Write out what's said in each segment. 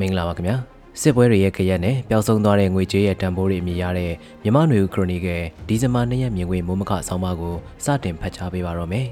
မင်္ဂလာပါခင်ဗျာစစ်ပွဲတွေရဲ့ခရက်နဲ့ပျောက်ဆုံးသွားတဲ့ငွေကြေးရဲ့တန်ဖိုးတွေအမြင်ရတဲ့မြမနွေဦးခရိုနီကယ်ဒီဇင်ဘာ၂ရက်မြင်ကွင်းမိုးမခဆောင်းပါးကိုစတင်ဖတ်ကြားပေးပါတော့မယ်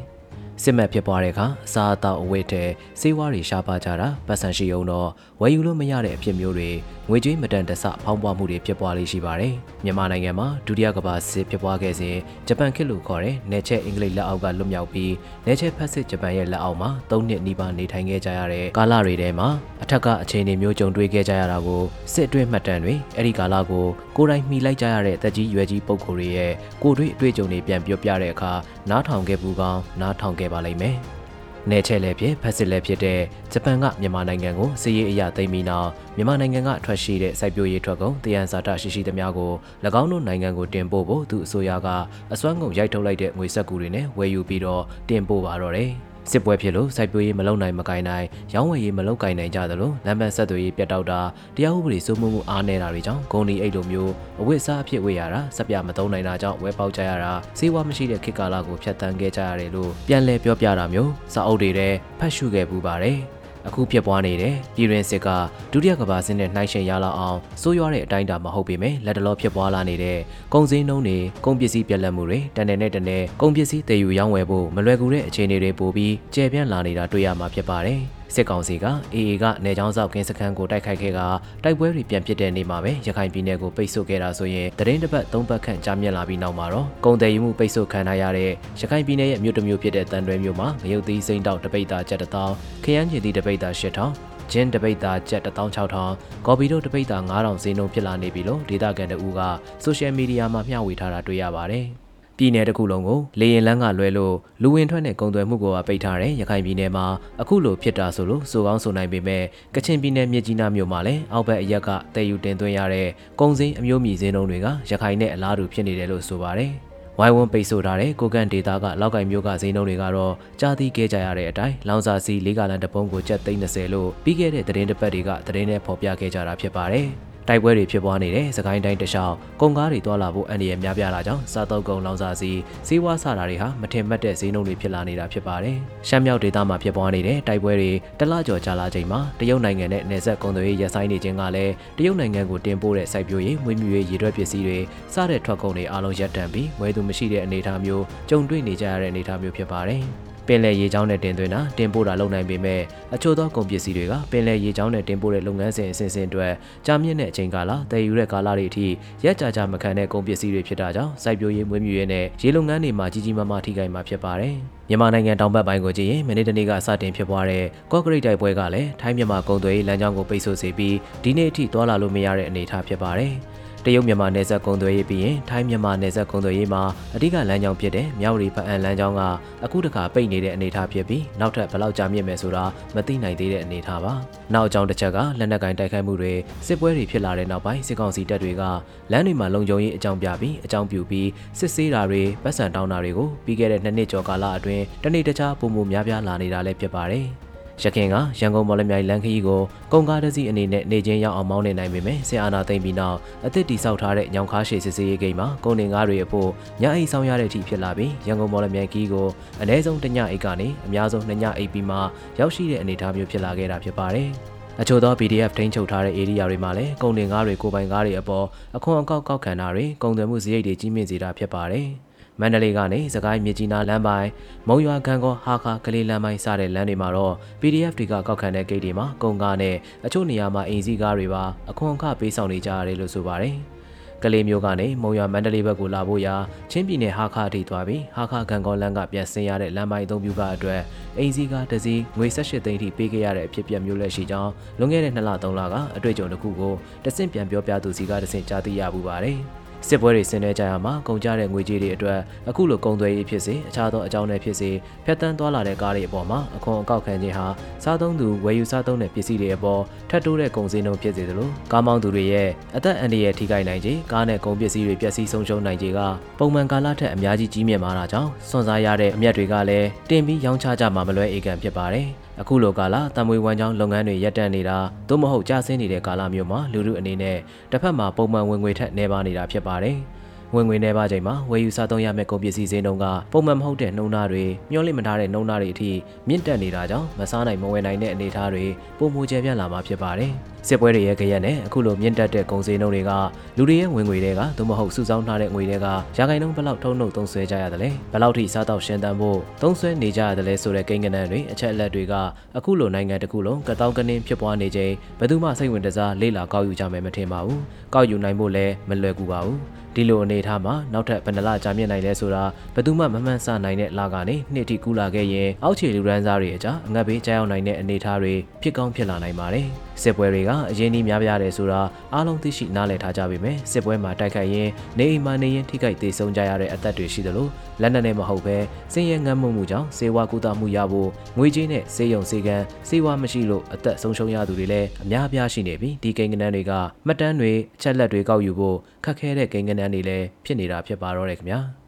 စစ်မှတ်ဖြစ်ပွားတဲ့အခါအစာအသောက်အဝတ်တဲ့စေးဝါးတွေရှားပါကြတာပတ်စံရှိအောင်တော့ဝယ်ယူလို့မရတဲ့အဖြစ်မျိုးတွေငွေကြေးမတန်တဆဖောင်းပွားမှုတွေဖြစ်ပွားလေးရှိပါတယ်။ မြန်မာနိုင်ငံမှာဒုတိယကမ္ဘာစစ်ဖြစ်ပွားခဲ့စဉ်ဂျပန်ခေတ်လို့ခေါ်တဲ့နယ်ချဲအင်္ဂလိပ်လက်အောက်ကလွတ်မြောက်ပြီးနယ်ချဲဖက်စစ်ဂျပန်ရဲ့လက်အောက်မှာ၃နှစ်နီးပါးနေထိုင်ခဲ့ကြရတဲ့ကာလတွေထဲမှာအထက်ကအခြေအနေမျိုးကြုံတွေ့ခဲ့ကြရတာကိုစစ်အတွင်းမှတ်တမ်းတွေအဲ့ဒီကာလကိုကိုယ်တိုင်မှီလိုက်ကြရတဲ့တက်ကြီးရွယ်ကြီးပုံကိုယ်တွေရဲ့ကိုယ်တွေ့အတွေ့အကြုံတွေပြန်ပြောပြတဲ့အခါနားထောင်ခဲ့ပူကောင်းနားထောင်ခဲ့ပါလိမ့်မယ်။ နယ်ချဲလည်းဖြစ်ဖက်စစ်လည်းဖြစ်တဲ့ဂျပန်ကမြန်မာနိုင်ငံကိုစီးရေးအရာသိမ်းပြီးနောက်မြန်မာနိုင်ငံကထွက်ရှိတဲ့စိုက်ပျိုးရေးထွက်ကုန်တယံဇာတရှိရှိသမျှကို၎င်းတို့နိုင်ငံကိုတင်ပို့ဖို့သူအစိုးရကအစွမ်းကုန်ရိုက်ထုတ်လိုက်တဲ့ငွေဆက်ကူတွေနဲ့ဝယ်ယူပြီးတော့တင်ပို့ပါတော့တယ်။ စစ်ပွဲဖြစ်လို့စိုက်ပျိုးရေးမလုပ်နိုင်မကိုင်နိုင်ရောင်းဝယ်ရေးမလုပ်ကိုင်နိုင်ကြသလိုလမ်းပန်းဆက်သွယ်ရေးပြတ်တောက်တာတရားဥပဒေစိုးမိုးမှုအားနည်းတာတွေကြောင့်ဂုံဒီအိတ်လိုမျိုးအဝတ်အစားအဖြစ်ဝေရတာစက်ပြမသုံးနိုင်တာကြောင့်ဝဲပေါက်ကြရတာစေဝါမရှိတဲ့ခေတ်ကာလကိုဖျက်ဆီးခဲ့ကြရတယ်လို့ပြန်လည်ပြောပြတာမျိုးစာအုပ်တွေထဲဖတ်ရှုခဲ့ပူပါတယ် အခုဖြစ်ပွားနေတဲ့ပြည်တွင်းစစ်ကဒုတိယကမ္ဘာစစ်နဲ့နှိုင်းယှဉ်ရလောက်အောင်စိုးရွားတဲ့အတိုင်းအတာမဟုတ်ပေမဲ့လက်တလောဖြစ်ပွားလာနေတဲ့ကုန်စည်နှုန်းတွေကုန်ပစ္စည်းပြက်လက်မှုတွေတန်တယ်နဲ့တန်တယ်ကုန်ပစ္စည်းတည်ယူရောင်းဝယ်ဖို့မလွယ်ကူတဲ့အခြေအနေတွေပိုပြီးကျယ်ပြန့်လာနေတာတွေ့ရမှာဖြစ်ပါတယ်။ စစ်ကောင်စီကအေအေကနေချောင်းဆောက်ကင်းစခန်းကိုတိုက်ခိုက်ခဲ့ကတိုက်ပွဲတွေပြန်ဖြစ်တဲ့နေ့မှာပဲရခိုင်ပြည်နယ်ကိုပိတ်ဆို့ခဲ့တာဆိုရင်တရင်တစ်ပတ်သုံးပတ်ခန့်ကြာမြင့်လာပြီးနောက်မှာတော့ကုန်တယ်ယူမှုပိတ်ဆို့ခံထားရတဲ့ရခိုင်ပြည်နယ်ရဲ့မြို့တစ်မြို့ဖြစ်တဲ့တန်တွဲမြို့မှာငရုတ်သီးစိမ့်တောက်တပိတ်တာကျပ်တထောင်ခရမ်းချီသီးတပိတ်တာ၈ထောင်ဂျင်းတပိတ်တာကျပ်16000ကော်ပီတို့တပိတ်တာ9000ဈေးနှုန်းဖြစ်လာနေပြီလို့ဒေတာကန်တူကဆိုရှယ်မီဒီယာမှာမျှဝေထားတာတွေ့ရပါတယ်။ ပြည်နယ်တစ်ခုလုံးကိုလေရင်လန်းကလွဲလို့လူဝင်ထွက်နဲ့ကုန်သွယ်မှုကိုပိတ်ထားတဲ့ရခိုင်ပြည်နယ်မှာအခုလိုဖြစ်တာဆိုလို့ဆိုကောင်းဆိုနိုင်ပေမဲ့ကချင်ပြည်နယ်မြစ်ကြီးနားမြို့မှာလည်းအောက်ဘက်အရက်ကတည်ယူတင်သွင်းရတဲ့ကုန်စည်အမျိုးမြည်စင်းလုံးတွေကရခိုင်နဲ့အလားတူဖြစ်နေတယ်လို့ဆိုပါတယ်။ဝိုင်းဝန်းပိတ်ဆို့ထားတဲ့ကိုကန်ဒေတာကလောက်ကင်မျိုးကဈေးနှုန်းတွေကတော့ကြားသိခဲ့ကြရတဲ့အတိုင်းလောင်စာစီလေးကလန်တပုံးကိုကျပ်သိန်း30လို့ပြီးခဲ့တဲ့သတင်းတစ်ပတ်တွေကသတင်းနဲ့ဖော်ပြခဲ့ကြတာဖြစ်ပါတယ်။ တိုက်ပွဲတွေဖြစ်ပွားနေတဲ့စကိုင်းတိုင်းတခြားကုန်ကားတွေတွာလာဖို့အန္တရာယ်များပြားလာကြောင်းစားတုပ်ကုန်လောင်စာစီစေဝါစတာတွေဟာမထင်မှတ်တဲ့ဈေးနှုန်းတွေဖြစ်လာနေတာဖြစ်ပါတယ်။ရှမ်းမြောက်ဒေသမှာဖြစ်ပွားနေတဲ့တိုက်ပွဲတွေတလကျော်ကြာလာချိန်မှာတရုတ်နိုင်ငံနဲ့နယ်စပ်ကုန်သွယ်ရေးရပ်ဆိုင်းနေခြင်းကလည်းတရုတ်နိုင်ငံကိုတင်ပို့တဲ့စိုက်ပျိုးရေးမွေးမြူရေးရေထွက်ပစ္စည်းတွေစတဲ့ထွက်ကုန်တွေအလုံးရပ်တန့်ပြီးဝယ်သူမရှိတဲ့အနေအထားမျိုးကြုံတွေ့နေကြရတဲ့အနေအထားမျိုးဖြစ်ပါတယ်။ ပင်လယ်ရေကြောင်းနဲ့တင်သွင်းတာတင်ပို့တာလုပ်နိုင်ပေမဲ့အချို့သောကုန်ပစ္စည်းတွေကပင်လယ်ရေကြောင်းနဲ့တင်ပို့တဲ့လုပ်ငန်းစဉ်အစဉ်စဉ်အတွက်ကြာမြင့်တဲ့အချိန်ကာလတည်ယူတဲ့ကာလတွေအထိရက်ကြာကြာမခံတဲ့ကုန်ပစ္စည်းတွေဖြစ်တာကြောင့်စိုက်ပျိုးရေးမွေးမြူရေးနဲ့ရေလုပ်ငန်းတွေမှာကြီးကြီးမားမားထိခိုက်မှာဖြစ်ပါတယ်။မြန်မာနိုင်ငံတောင်ဘက်ပိုင်းကိုကြည့်ရင်မနေ့တနေ့ကစတင်ဖြစ်ပွားတဲ့ကော့ကရိတ်တိုက်ပွဲကလည်းထိုင်းမြန်မာကုန်သွယ်ရေးလမ်းကြောင်းကိုပိတ်ဆို့စေပြီးဒီနေ့အထိသွာလာလို့မရတဲ့အနေအထားဖြစ်ပါတယ်။ တရုတ်မြန်မာနယ်စပ်ကုန်သွယ်ရေးပြီးရင်ထိုင်းမြန်မာနယ်စပ်ကုန်သွယ်ရေးမှာအဓိကလမ်းကြောင်းဖြစ်တဲ့မြောက်ရီဖအန်လမ်းကြောင်းကအခုတခါပိတ်နေတဲ့အနေအထားဖြစ်ပြီးနောက်ထပ်ဘယ်လောက်ကြာမြင့်မယ်ဆိုတာမသိနိုင်သေးတဲ့အနေအထားပါ။နောက်အကြောင်းတစ်ချက်ကလက်နက်ကင်တိုက်ခိုက်မှုတွေစစ်ပွဲတွေဖြစ်လာတဲ့နောက်ပိုင်းစစ်ကောင်စီတပ်တွေကလမ်းတွေမှာလုံခြုံရေးအကြောင်းပြပြီးအကြောင်းပြုပြီးစစ်ဆေးတာတွေပတ်စံတောင်းတာတွေကိုပြီးခဲ့တဲ့နှစ်နှစ်ကျော်ကာလအတွင်းတနေ့တခြားပုံမှုများပြားလာနေတာလည်းဖြစ်ပါတယ်။ ရခင်ကရန်ကုန်မော်လမြိုင်လမ်းခရီးကိုကုန်ကားတစ်စီးအနေနဲ့နေချင်းရောက်အောင်မောင်းနေနိုင်ပေမဲ့ဆီအာနာသိမ့်ပြီးနောက်အသစ်တိဆောက်ထားတဲ့ညောင်ခါရှည်စစ်စေးရေးဂိမ်းမှာကုန်တင်ကားတွေအဖို့ညအိတ်ဆောင်ရတဲ့အထိဖြစ်လာပြီးရန်ကုန်မော်လမြိုင်ခီးကိုအနည်းဆုံးတညအိတ်ကနေအများဆုံးနှစ်ညအိတ်ပြီးမှရောက်ရှိတဲ့အနေအထားမျိုးဖြစ်လာခဲ့တာဖြစ်ပါတယ်။အချို့သော PDF ထိန်းချုပ်ထားတဲ့ area တွေမှာလည်းကုန်တင်ကားတွေကိုပိုင်ကားတွေအပေါ်အခွန်အကောက်ကောက်ခံတာတွေကုန်သွယ်မှုစရိတ်တွေကြီးမြင့်စေတာဖြစ်ပါတယ်။ မန္တလေးကနေစကိုင်းမြကြီးနားလမ်းပိုင်းမုံရွာကန်ကောဟာခါကလေးလမ်းပိုင်းစတဲ့လမ်းတွေမှာတော့ PDF တွေကကောက်ခံတဲ့ဂိတ်တွေမှာကုန်ကားနဲ့အချို့နေရာမှာအိမ်စီးကားတွေပါအခွန်အခပေးဆောင်နေကြရတယ်လို့ဆိုပါတယ်ကလေးမျိုးကနေမုံရွာမန္တလေးဘက်ကိုလာဖို့ရာချင်းပြည်နယ်ဟာခါထိသွားပြီးဟာခါကန်ကောလမ်းကပြန်ဆင်းရတဲ့လမ်းပိုင်းအသုံးပြုကအတွက်အိမ်စီကားတစ်စီးငွေ18သိန်းထိပေးခဲ့ရတဲ့အဖြစ်ပြမျိုးလက်ရှိကြောင်းလွန်ခဲ့တဲ့2လ3လကအတွေ့အကြုံတစ်ခုကိုတဆင့်ပြန်ပြောပြသူစီကတဆင့်ကြားသိရပူပါတယ်။ စစ်ပွဲတွေဆင်နွှဲကြရမှာကုန်ကြတဲ့ငွေကြေးတွေအတွက်အခုလိုကုန်သွယ်ရေးဖြစ်စေအခြားသောအကြောင်းတွေဖြစ်စေဖျက်ဆီးသွားလာတဲ့ကားတွေအပေါ်မှာအခွန်အကောက်ခံခြင်းဟာစားသုံးသူဝယ်ယူစားသုံးတဲ့ပစ္စည်းတွေအပေါ်ထပ်တိုးတဲ့ကုန်စည်နှုန်းဖြစ်စေသလိုကားမောင်းသူတွေရဲ့အသက်အန္တရာယ်ထိခိုက်နိုင်ခြင်းကားနဲ့ကုန်ပစ္စည်းတွေပျက်စီးဆုံးရှုံးနိုင်ခြင်းကပုံမှန်ကာလထက်အများကြီးကြီးမြင့်မာတာကြောင့်စွန့်စားရတဲ့အမြတ်တွေကလည်းတင်ပြီးရောင်းချကြမှာမလွဲအေကံဖြစ်ပါတယ်။ အခုလိုကာလတံမွေဝမ်းကြောင်းလုပ်ငန်းတွေရပ်တန့်နေတာသို့မဟုတ်ကျဆင်းနေတဲ့ကာလမျိုးမှာလူလူအနေနဲ့တစ်ဖက်မှာပုံမှန်ဝင်ငွေထက်နေပါနေတာဖြစ်ပါတယ်။င ဝင်ငွေနေပါချိန်မှာဝယ်ယူစားသုံးရမယ့်ကုန်ပစ္စည်းဈေးနှုန်းကပုံမှန်မဟုတ်တဲ့နှုန်းသားတွေမျှော်လင့်မထားတဲ့နှုန်းသားတွေအထိမြင့်တက်နေတာကြောင့်မစားနိုင်မဝယ်နိုင်တဲ့အနေအထားတွေပုံမူကျပြန့်လာမှာဖြစ်ပါတယ်။စစ်ပွဲတွေရဲ့ကြရက်နဲ့အခုလိုမြင့်တက်တဲ့ကုန်စည်နှုန်းတွေကလူတွေရဲ့ဝင်ငွေတွေကသို့မဟုတ်စုဆောင်းထားတဲ့ငွေတွေကရာခိုင်နှုန်းဘယ်လောက်ထုံးနှုတ်သုံးစွဲကြရတယ်လဲဘယ်လောက်ထိစားတော့ရှင်းတန်ဖို့သုံးစွဲနေကြရတယ်လဲဆိုတဲ့ကိန်းဂဏန်းတွေအချက်အလက်တွေကအခုလိုနိုင်ငံတစ်ခုလုံးကတောင်းကနင်းဖြစ်ပွားနေချိန်ဘယ်သူမှစိတ်ဝင်တစားလေ့လာကောက်ယူကြမယ်မထင်ပါဘူးကောက်ယူနိုင်ဖို့လည်းမလွယ်ကူပါဘူး ဒီလိုအနေအထားမှာနောက်ထပ်ဘယ်နှလကြာမြင့်နိုင်လဲဆိုတာဘယ်သူမှမမှန်ဆနိုင်တဲ့လကနေနှစ်ထိကူးလာခဲ့ရင်အောက်ခြေလူရန်စားတွေအကြအငတ်ဘေးကြောက်နိုင်တဲ့အနေအထားတွေဖြစ်ကောင်းဖြစ်လာနိုင်ပါတယ် စစ်ပွဲတွေကအရင်ကြီးများပြားတယ်ဆိုတာအားလုံးသိရှိနားလည်ထားကြပေမယ့်စစ်ပွဲမှာတိုက်ခိုက်ရင်နေအိမ်မှာနေရင်ထိခိုက်သေးဆုံးကြရတဲ့အသက်တွေရှိသလိုလက်နက်နဲ့မဟုတ်ပဲစင်ရဲငတ်မှုမှုကြောင့်စေဝါကူတာမှုရဖို့ငွေကြေးနဲ့စေယုံစေကံစေဝါမရှိလို့အသက်ဆုံးရှုံးရသူတွေလည်းအများအပြားရှိနေပြီးဒီကိန်းဂဏန်းတွေကမှတ်တမ်းတွေအချက်လက်တွေကောက်ယူဖို့ခက်ခဲတဲ့ကိန်းဂဏန်းတွေလည်းဖြစ်နေတာဖြစ်ပါတော့တယ်ခင်ဗျာ